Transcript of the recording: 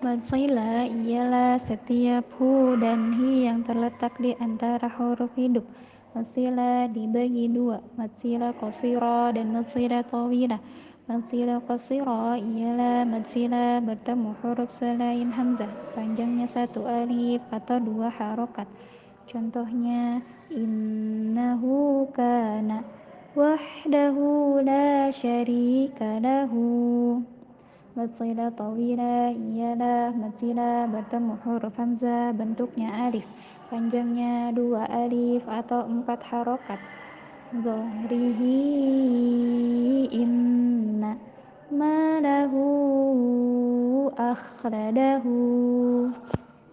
Madsila ialah setiap hu dan hi yang terletak di antara huruf hidup. Madsila dibagi dua, madsila qasira dan madsila tawila. Madsila qasira ialah madsila bertemu huruf selain hamzah, panjangnya satu alif atau dua harokat. Contohnya, innahu kana wahdahu la syarika lahu. Madsila tawila ialah madsila bertemu huruf hamzah bentuknya alif, panjangnya dua alif atau empat harokat. Zohrihi inna malahu akhladahu.